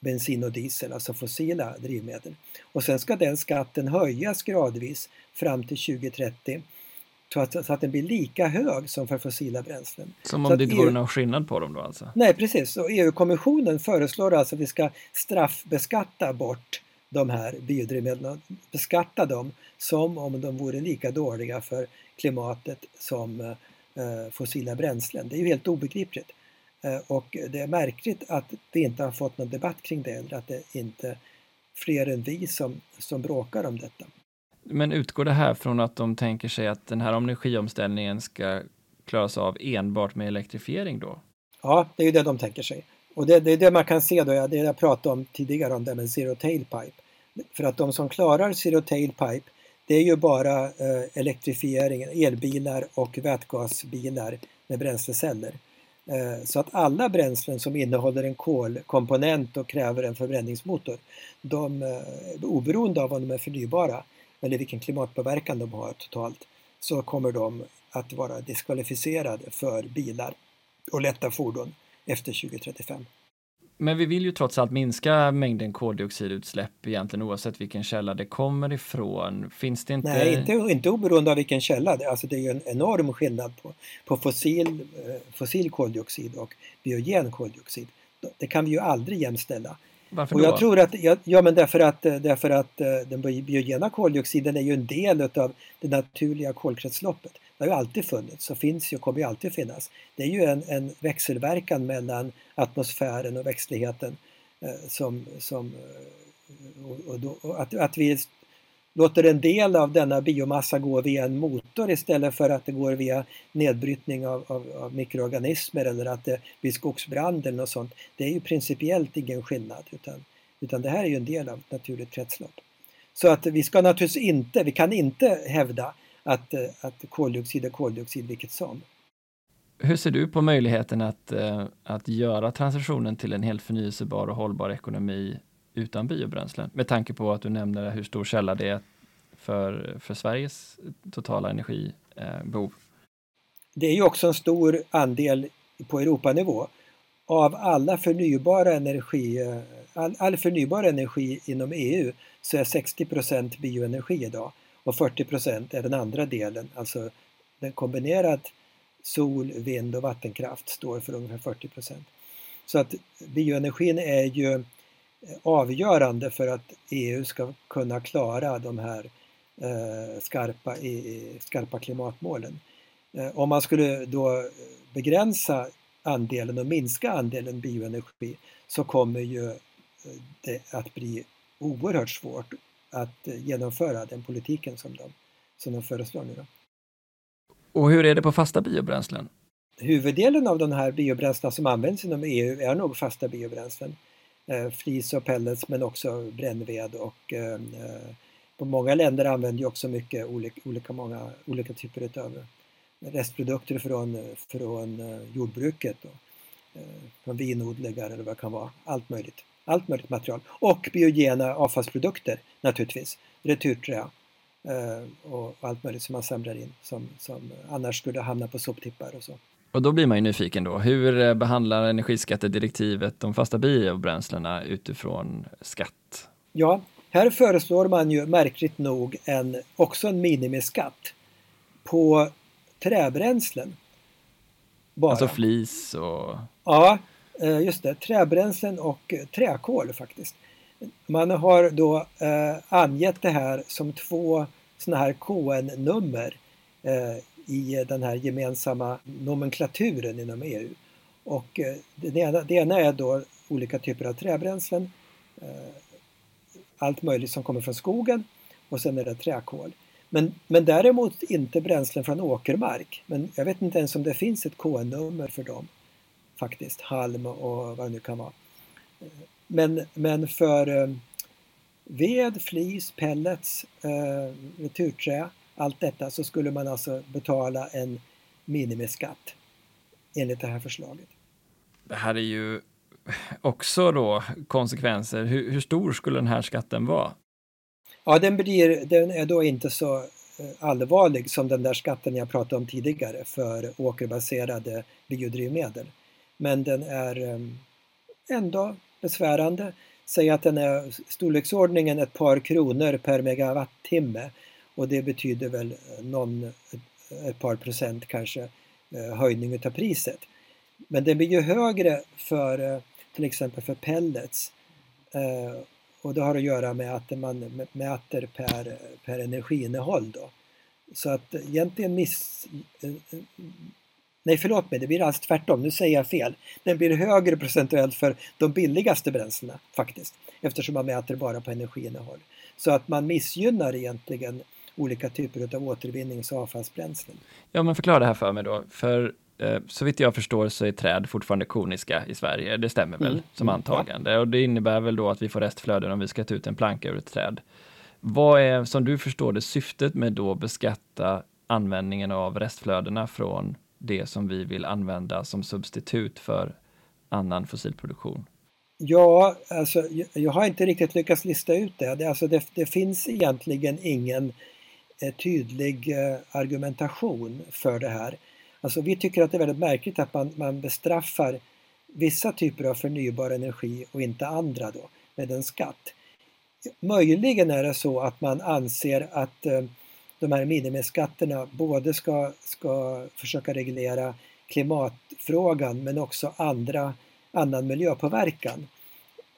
bensin och diesel, alltså fossila drivmedel. Och sen ska den skatten höjas gradvis fram till 2030 så att, så att den blir lika hög som för fossila bränslen. Som om det inte vore EU... någon skillnad på dem då alltså? Nej precis, och EU-kommissionen föreslår alltså att vi ska straffbeskatta bort de här biodrivmedlen, beskatta dem som om de vore lika dåliga för klimatet som eh, fossila bränslen. Det är ju helt obegripligt. Eh, och det är märkligt att vi inte har fått någon debatt kring det eller att det inte är fler än vi som, som bråkar om detta. Men utgår det här från att de tänker sig att den här energiomställningen ska klaras av enbart med elektrifiering då? Ja, det är ju det de tänker sig. Och det, det är det man kan se då, det jag pratade om tidigare om det med zero tailpipe. För att de som klarar zero tailpipe det är ju bara eh, elektrifiering, elbilar och vätgasbilar med bränsleceller. Eh, så att alla bränslen som innehåller en kolkomponent och kräver en förbränningsmotor, de, eh, oberoende av om de är förnybara, eller vilken klimatpåverkan de har totalt, så kommer de att vara diskvalificerade för bilar och lätta fordon efter 2035. Men vi vill ju trots allt minska mängden koldioxidutsläpp egentligen oavsett vilken källa det kommer ifrån. Finns det inte? Nej, inte, inte oberoende av vilken källa. Alltså det är ju en enorm skillnad på, på fossil, eh, fossil koldioxid och biogen koldioxid. Det kan vi ju aldrig jämställa. Varför och då? jag tror att, ja men därför att, därför att eh, den biogena koldioxiden är ju en del utav det naturliga kolkretsloppet. Det har ju alltid funnits och finns ju och kommer ju alltid finnas. Det är ju en, en växelverkan mellan atmosfären och växtligheten eh, som, som eh, och, och, då, och att, att vi låter en del av denna biomassa gå via en motor istället för att det går via nedbrytning av, av, av mikroorganismer eller att det blir skogsbrand eller något sånt. Det är ju principiellt ingen skillnad utan, utan det här är ju en del av ett naturligt kretslopp. Så att vi ska naturligtvis inte, vi kan inte hävda att, att koldioxid är koldioxid vilket som. Hur ser du på möjligheten att, eh, att göra transitionen till en helt förnyelsebar och hållbar ekonomi utan biobränslen? Med tanke på att du nämner hur stor källa det är för, för Sveriges totala energibehov. Det är ju också en stor andel på Europanivå. Av alla förnybara energi, all, all förnybar energi inom EU så är 60% bioenergi idag och 40% är den andra delen, alltså den kombinerad sol, vind och vattenkraft står för ungefär 40% Så att bioenergin är ju eh, avgörande för att EU ska kunna klara de här eh, skarpa, skarpa klimatmålen. Eh, om man skulle då begränsa andelen och minska andelen bioenergi så kommer ju det att bli oerhört svårt att genomföra den politiken som de, som de föreslår nu. Då. Och hur är det på fasta biobränslen? Huvuddelen av de här biobränslena som används inom EU är nog fasta biobränslen eh, flis och pellets men också brännved och eh, på många länder använder ju också mycket olika, olika, många, olika typer av restprodukter från, från eh, jordbruket och eh, från vinodlingar eller vad det kan vara. Allt möjligt. Allt möjligt material. Och biogena avfallsprodukter naturligtvis. Returträ eh, och allt möjligt som man samlar in som, som annars skulle hamna på soptippar och så. Och då blir man ju nyfiken då, hur eh, behandlar energiskattedirektivet de fasta biobränslena utifrån skatt? Ja, här föreslår man ju märkligt nog en, också en minimiskatt på träbränslen. Bara. Alltså flis och... Ja, Eh, just det. Träbränslen och eh, träkol faktiskt. Man har då eh, angett det här som två sådana här KN-nummer eh, i den här gemensamma nomenklaturen inom EU. Och eh, det ena, det ena är då olika typer av träbränslen, eh, allt möjligt som kommer från skogen och sen är det träkol. Men, men däremot inte bränslen från åkermark. Men jag vet inte ens om det finns ett KN-nummer för dem faktiskt, halm och vad det nu kan vara. Men, men för eh, ved, flis, pellets, eh, returträ allt detta så skulle man alltså betala en minimiskatt enligt det här förslaget. Det här är ju också då konsekvenser. Hur, hur stor skulle den här skatten vara? Ja, den, blir, den är då inte så eh, allvarlig som den där skatten jag pratade om tidigare för åkerbaserade biodrivmedel. Men den är ehm, ändå besvärande. Säg att den är storleksordningen ett par kronor per megawattimme och det betyder väl någon, ett par procent kanske eh, höjning av priset. Men det blir ju högre för eh, till exempel för pellets eh, och det har att göra med att man mäter per, per energiinnehåll då. Så att egentligen miss... Nej förlåt mig, det blir alls tvärtom, nu säger jag fel. Den blir högre procentuellt för de billigaste bränslena faktiskt eftersom man mäter bara på energiinnehåll. Så att man missgynnar egentligen olika typer av återvinnings och avfallsbränslen. Ja, men förklara det här för mig då. För eh, så vitt jag förstår så är träd fortfarande koniska i Sverige. Det stämmer väl mm. som antagande ja. och det innebär väl då att vi får restflöden om vi ska ta ut en planka ur ett träd. Vad är som du förstår det syftet med då beskatta användningen av restflödena från det som vi vill använda som substitut för annan fossilproduktion? Ja, alltså jag har inte riktigt lyckats lista ut det. Det, alltså, det, det finns egentligen ingen eh, tydlig eh, argumentation för det här. Alltså, vi tycker att det är väldigt märkligt att man, man bestraffar vissa typer av förnybar energi och inte andra då med en skatt. Möjligen är det så att man anser att eh, de här minimiskatterna både ska, ska försöka reglera klimatfrågan men också andra, annan miljöpåverkan.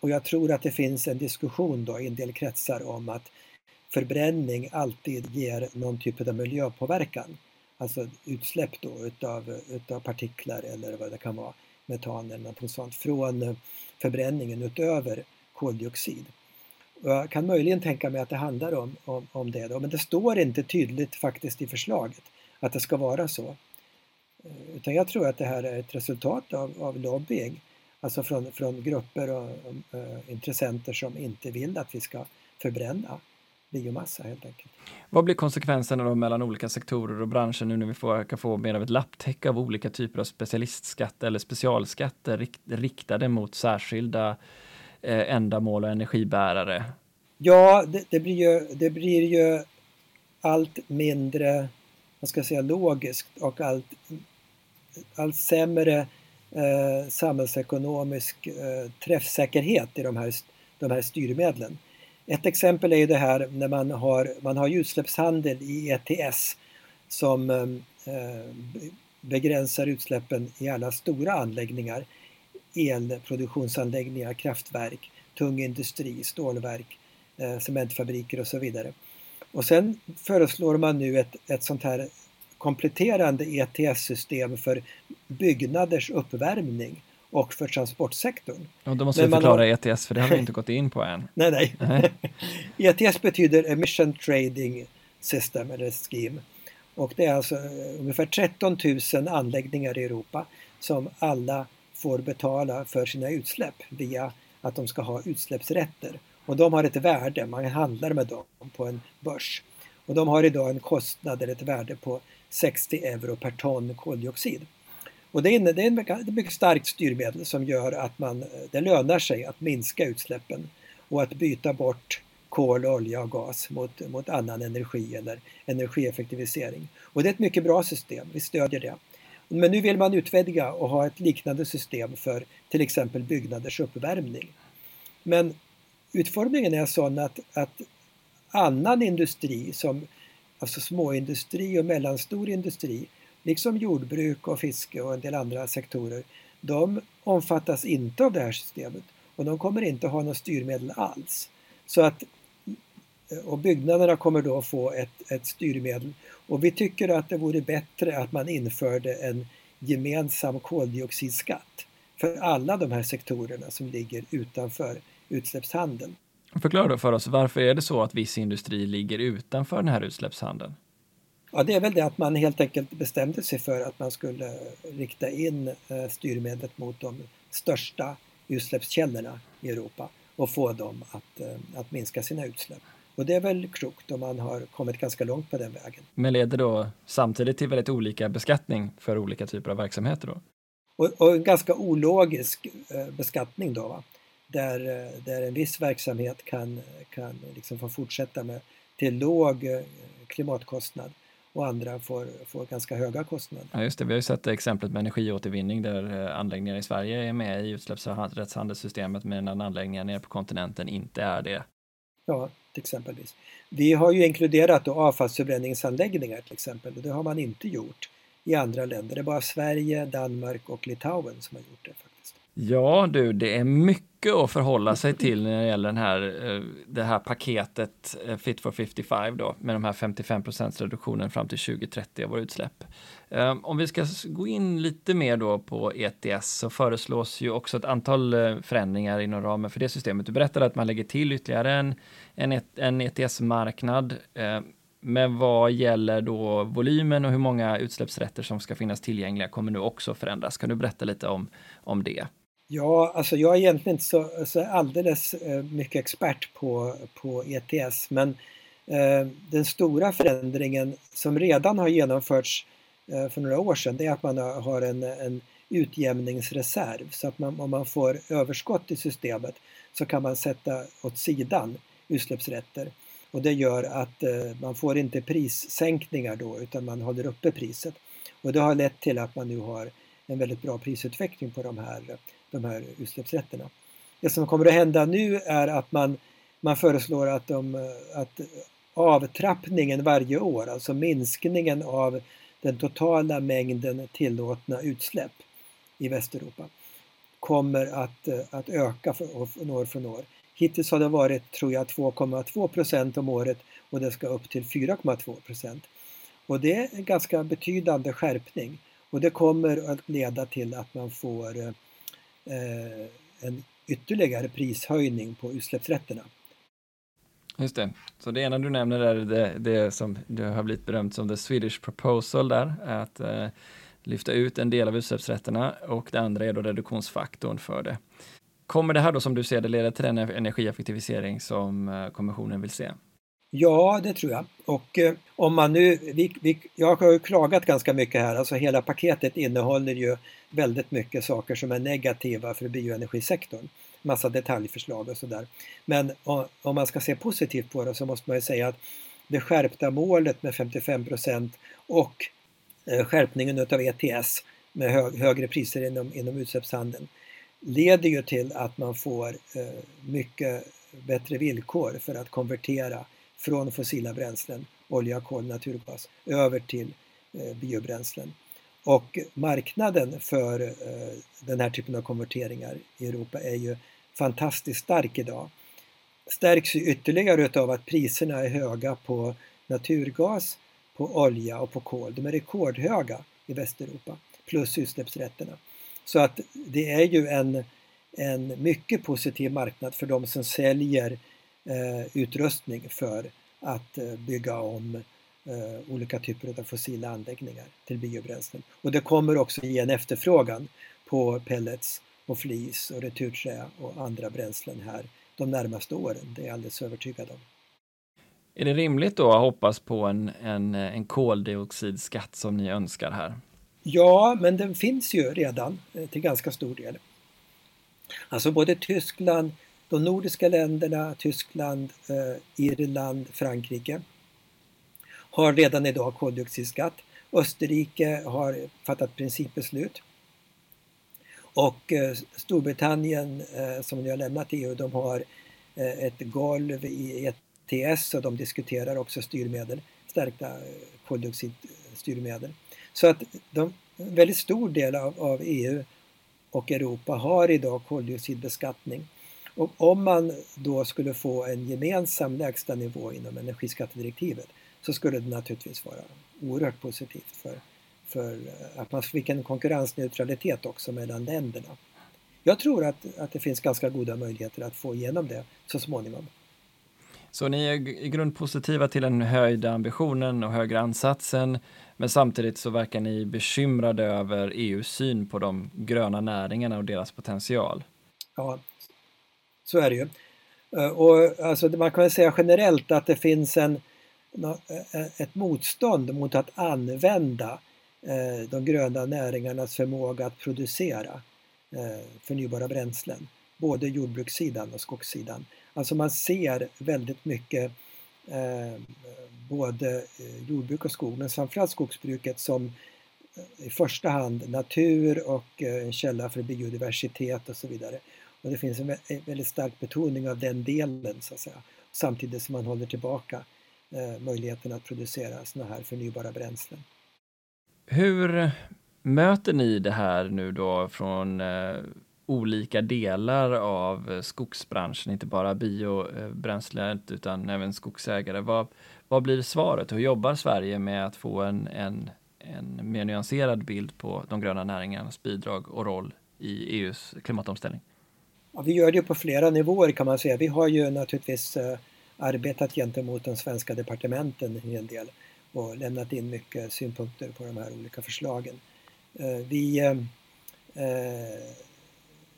Och jag tror att det finns en diskussion då i en del kretsar om att förbränning alltid ger någon typ av miljöpåverkan. Alltså utsläpp då utav, utav partiklar eller vad det kan vara, metan eller något sånt, från förbränningen utöver koldioxid. Och jag kan möjligen tänka mig att det handlar om, om, om det då, men det står inte tydligt faktiskt i förslaget att det ska vara så. Eh, utan jag tror att det här är ett resultat av, av lobbying, alltså från, från grupper och, och eh, intressenter som inte vill att vi ska förbränna biomassa helt enkelt. Vad blir konsekvenserna då mellan olika sektorer och branscher nu när vi får, kan få mer av ett lapptäcke av olika typer av specialistskatter eller specialskatter riktade mot särskilda eh, ändamål och energibärare? Ja, det, det, blir ju, det blir ju allt mindre, vad ska jag säga, logiskt och allt, allt sämre eh, samhällsekonomisk eh, träffsäkerhet i de här, de här styrmedlen. Ett exempel är ju det här när man har, man har utsläppshandel i ETS som eh, begränsar utsläppen i alla stora anläggningar. Elproduktionsanläggningar, kraftverk, tung industri, stålverk, eh, cementfabriker och så vidare. Och sen föreslår man nu ett, ett sånt här kompletterande ETS-system för byggnaders uppvärmning och för transportsektorn. Och då måste vi förklara har... ETS för det har vi inte gått in på än. nej, nej. nej. ETS betyder Emission Trading System eller Scheme. Och det är alltså eh, ungefär 13 000 anläggningar i Europa som alla får betala för sina utsläpp via att de ska ha utsläppsrätter. Och de har ett värde, man handlar med dem på en börs. Och de har idag en kostnad eller ett värde på 60 euro per ton koldioxid. Och det är, det är ett mycket starkt styrmedel som gör att man, det lönar sig att minska utsläppen och att byta bort kol, olja och gas mot, mot annan energi eller energieffektivisering. Och det är ett mycket bra system, vi stödjer det. Men nu vill man utvidga och ha ett liknande system för till exempel byggnaders uppvärmning. Men utformningen är sån att, att annan industri som alltså småindustri och mellanstor industri liksom jordbruk och fiske och en del andra sektorer, de omfattas inte av det här systemet och de kommer inte ha något styrmedel alls. Så att, och byggnaderna kommer då få ett, ett styrmedel och vi tycker att det vore bättre att man införde en gemensam koldioxidskatt för alla de här sektorerna som ligger utanför utsläppshandeln. Förklara då för oss, varför är det så att viss industri ligger utanför den här utsläppshandeln? Ja, det är väl det att man helt enkelt bestämde sig för att man skulle rikta in eh, styrmedlet mot de största utsläppskällorna i Europa och få dem att, eh, att minska sina utsläpp. Och det är väl klokt om man har kommit ganska långt på den vägen. Men leder då samtidigt till väldigt olika beskattning för olika typer av verksamheter då? Och, och en ganska ologisk eh, beskattning då, va? Där, där en viss verksamhet kan, kan liksom få fortsätta med till låg klimatkostnad och andra får, får ganska höga kostnader. Ja, just det. Vi har ju sett exemplet med energiåtervinning där eh, anläggningar i Sverige är med i utsläppsrättshandelssystemet medan anläggningar nere på kontinenten inte är det. Ja, exempelvis. Vi har ju inkluderat då avfallsförbränningsanläggningar till exempel och det har man inte gjort i andra länder. Det är bara Sverige, Danmark och Litauen som har gjort det. faktiskt. Ja du, det är mycket att förhålla sig till när det gäller den här, eh, det här paketet eh, Fit for 55 då, med de här 55 reduktionen fram till 2030 av våra utsläpp. Ehm, om vi ska gå in lite mer då på ETS så föreslås ju också ett antal eh, förändringar inom ramen för det systemet. Du berättade att man lägger till ytterligare en, en, en ETS-marknad. Ehm, men vad gäller då volymen och hur många utsläppsrätter som ska finnas tillgängliga kommer nu också förändras. Kan du berätta lite om, om det? Ja, alltså jag är egentligen inte så, så alldeles eh, mycket expert på, på ETS men eh, den stora förändringen som redan har genomförts eh, Eh, för några år sedan det är att man har en, en utjämningsreserv så att man, om man får överskott i systemet så kan man sätta åt sidan utsläppsrätter och det gör att eh, man får inte prissänkningar då utan man håller uppe priset. Och det har lett till att man nu har en väldigt bra prisutveckling på de här, de här utsläppsrätterna. Det som kommer att hända nu är att man, man föreslår att, de, att avtrappningen varje år, alltså minskningen av den totala mängden tillåtna utsläpp i Västeuropa kommer att, eh, att öka från år från år. Hittills har det varit, tror jag, 2,2 procent om året och det ska upp till 4,2 procent. Och det är en ganska betydande skärpning och det kommer att leda till att man får eh, en ytterligare prishöjning på utsläppsrätterna. Just det. Så det ena du nämner är det, det som det har blivit berömt som the Swedish proposal där, att eh, lyfta ut en del av utsläppsrätterna och det andra är då reduktionsfaktorn för det. Kommer det här då som du ser det leda till den energieffektivisering som eh, kommissionen vill se? Ja, det tror jag. Och eh, om man nu, vi, vi, jag har ju klagat ganska mycket här, alltså hela paketet innehåller ju väldigt mycket saker som är negativa för bioenergisektorn. Massa detaljförslag och sådär. Men om man ska se positivt på det så måste man ju säga att det skärpta målet med 55 procent och eh, skärpningen utav ETS med högre priser inom, inom utsläppshandeln leder ju till att man får eh, mycket bättre villkor för att konvertera från fossila bränslen, olja, kol, naturgas, över till eh, biobränslen. Och marknaden för den här typen av konverteringar i Europa är ju fantastiskt stark idag. Stärks ju ytterligare av att priserna är höga på naturgas, på olja och på kol. De är rekordhöga i Västeuropa, plus utsläppsrätterna. Så att det är ju en, en mycket positiv marknad för de som säljer eh, utrustning för att eh, bygga om eh, olika typer av fossila anläggningar till biobränslen. Och det kommer också ge en efterfrågan på pellets och flis och returträ och andra bränslen här de närmaste åren. Det är jag alldeles övertygad om. Är det rimligt då att hoppas på en, en, en koldioxidskatt som ni önskar här? Ja, men den finns ju redan eh, till ganska stor del. Alltså både Tyskland, de nordiska länderna, Tyskland, eh, Irland, Frankrike har redan idag koldioxidskatt. Österrike har fattat principbeslut. Och eh, Storbritannien eh, som nu har lämnat EU, de har eh, ett golv i ETS och de diskuterar också styrmedel, stärkta eh, koldioxidstyrmedel. Så att de, en väldigt stor del av, av EU och Europa har idag koldioxidbeskattning. Och om man då skulle få en gemensam lägstanivå inom energiskattedirektivet så skulle det naturligtvis vara oerhört positivt för, för eh, att man fick en konkurrensneutralitet också mellan länderna. Jag tror att, att det finns ganska goda möjligheter att få igenom det så småningom. Så ni är i grund positiva till den höjda ambitionen och högre ansatsen, men samtidigt så verkar ni bekymrade över EUs syn på de gröna näringarna och deras potential. Ja, så är det ju. Eh, och alltså, man kan säga generellt att det finns en, eh, ett motstånd mot att använda Eh, de gröna näringarnas förmåga att producera eh, förnybara bränslen. Både jordbrukssidan och skogssidan. Alltså man ser väldigt mycket eh, både jordbruk och skog, men framförallt skogsbruket som i första hand natur och en källa för biodiversitet och så vidare. Och det finns en väldigt stark betoning av den delen så att säga. Samtidigt som man håller tillbaka möjligheten att producera sådana här förnybara bränslen. Hur möter ni det här nu då från eh, olika delar av eh, skogsbranschen, inte bara biobränslet utan även skogsägare. Vad, vad blir svaret? Hur jobbar Sverige med att få en, en, en mer nyanserad bild på de gröna näringarnas bidrag och roll i EUs klimatomställning? Ja, vi gör det på flera nivåer kan man säga. Vi har ju naturligtvis eh, arbetat gentemot de svenska departementen en hel del och lämnat in mycket synpunkter på de här olika förslagen. Eh, vi eh, eh,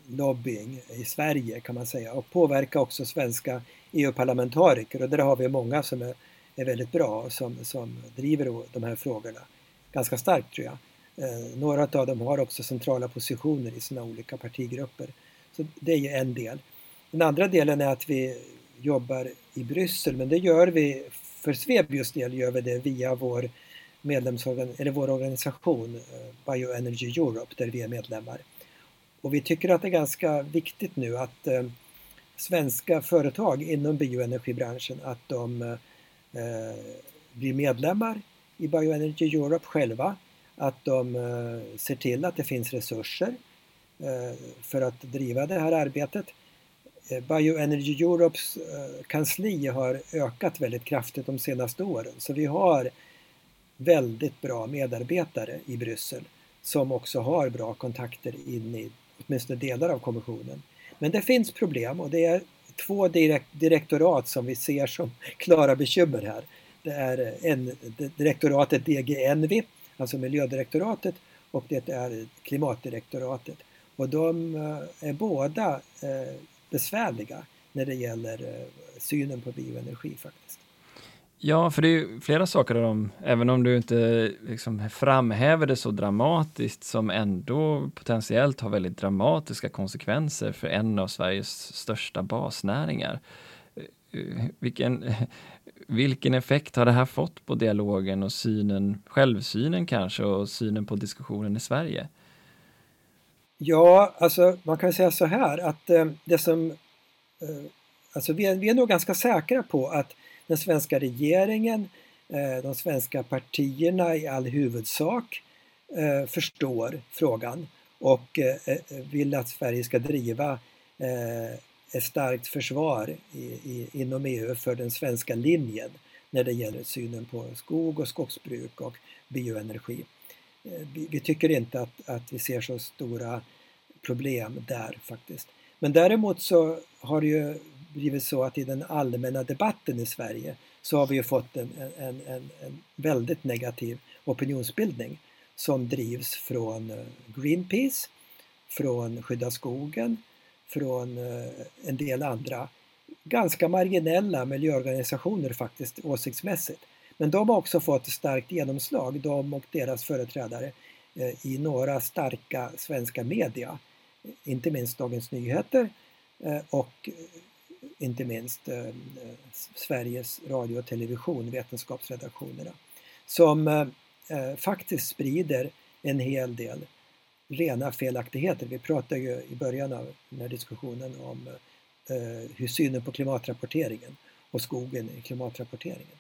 lobbying i Sverige kan man säga och påverka också svenska EU-parlamentariker och där har vi många som är, är väldigt bra och som, som driver de här frågorna ganska starkt tror jag. Eh, några av dem har också centrala positioner i sina olika partigrupper. Så det är ju en del. Den andra delen är att vi jobbar i Bryssel men det gör vi för Svebios del gör vi det via vår medlemsorgan eller vår organisation eh, Bioenergy Europe där vi är medlemmar. Och vi tycker att det är ganska viktigt nu att eh, svenska företag inom bioenergibranschen att de eh, blir medlemmar i Bioenergy Europe själva. Att de eh, ser till att det finns resurser eh, för att driva det här arbetet. Eh, Bioenergy Europes eh, kansli har ökat väldigt kraftigt de senaste åren så vi har väldigt bra medarbetare i Bryssel som också har bra kontakter in i åtminstone delar av kommissionen. Men det finns problem och det är två direkt, direktorat som vi ser som klara bekymmer här. Det är en, direktoratet DGNV, alltså miljödirektoratet, och det är klimatdirektoratet. Och de eh, är båda eh, besvärliga när det gäller eh, synen på bioenergi faktiskt. Ja, för det är ju flera saker av även om du inte liksom framhäver det så dramatiskt som ändå potentiellt har väldigt dramatiska konsekvenser för en av Sveriges största basnäringar. Eh, vilken, vilken effekt har det här fått på dialogen och synen, självsynen kanske och synen på diskussionen i Sverige? Ja, alltså man kan säga så här att eh, det som... Eh, alltså vi är, vi är nog ganska säkra på att den svenska regeringen, eh, de svenska partierna i all huvudsak eh, förstår frågan och eh, eh vill att Sverige ska driva eh, ett starkt försvar inom EU för den svenska linjen när det gäller synen på skog och skogsbruk och bioenergi. Eh, vi tycker inte att, att vi ser så stora problem där faktiskt. Men däremot så har det ju blivit så att i den allmänna debatten i Sverige så har vi ju fått en, en, en, en väldigt negativ opinionsbildning som drivs från eh, Greenpeace, från Skydda skogen, från eh, en del andra ganska marginella miljöorganisationer faktiskt åsiktsmässigt. Men de har också fått starkt genomslag, de och deras företrädare, eh, i några starka svenska media. Inte minst Dagens Nyheter eh, och eh, inte minst Sveriges Radio och Television, vetenskapsredaktionerna, som faktiskt sprider en hel del rena felaktigheter. Vi pratade ju i början av den här diskussionen om hur synen på klimatrapporteringen och skogen i klimatrapporteringen.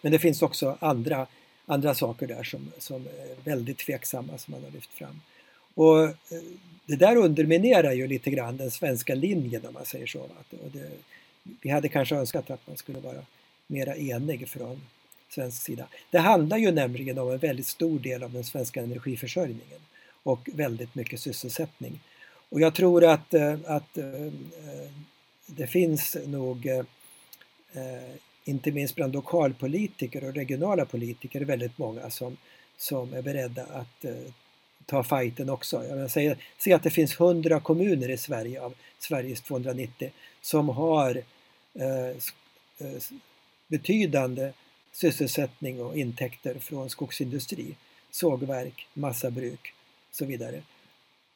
Men det finns också andra, andra saker där som, som är väldigt tveksamma som man har lyft fram. Och eh, det där underminerar ju lite grann den svenska linjen om man säger så. Och det, vi hade kanske önskat att man skulle vara mera enig från svensk sida. Det handlar ju nämligen om en väldigt stor del av den svenska energiförsörjningen och väldigt mycket sysselsättning. Och jag tror att, eh, att eh, det finns nog, inte minst bland lokalpolitiker och regionala politiker, väldigt många som, som är beredda att eh, ta fighten också. Jag säger, säg att det finns 100 kommuner i Sverige av Sveriges 290 som har eh, eh betydande sysselsättning och intäkter från skogsindustri, sågverk, massabruk och så vidare.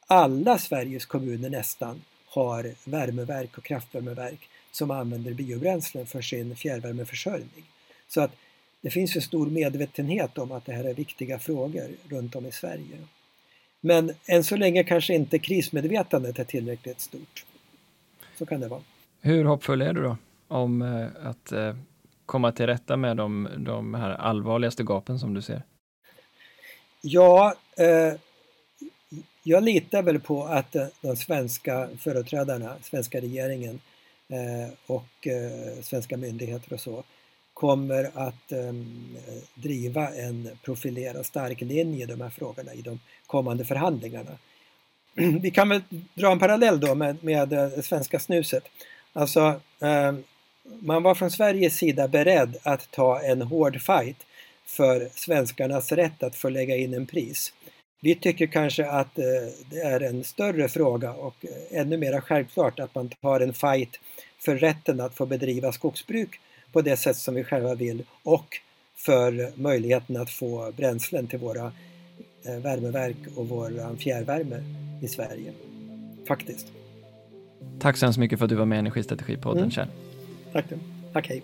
Alla Sveriges kommuner nästan har värmeverk och kraftvärmeverk som använder biobränslen för sin fjärrvärmeförsörjning. Så att det finns en stor medvetenhet om att det här är viktiga frågor runt om i Sverige. Men än så länge kanske inte krismedvetandet är tillräckligt stort. Så kan det vara. Hur hoppfull är du då om eh, att eh, komma till rätta med de, de här allvarligaste gapen som du ser? Ja, eh, jag litar väl på att eh, de svenska företrädarna, svenska regeringen Eh, och eh, svenska myndigheter och så kommer att ehm, driva en profilerad stark linje i de här frågorna i de kommande förhandlingarna. Vi kan väl dra en parallell då med, med eh, det svenska snuset. Alltså, ehm, man var från Sveriges sida beredd att ta en hård fight för svenskarnas rätt att få lägga in en pris. Vi tycker kanske att uh, det är en större fråga och uh, ännu mer självklart att man tar en fight för rätten att få bedriva skogsbruk på det sätt som vi själva vill och för möjligheten att få bränslen till våra värmeverk och vår fjärrvärme i Sverige. Faktiskt. Tack så hemskt mycket för att du var med i Energistrategipodden, mm. Kjell. Tack. Tack, hej.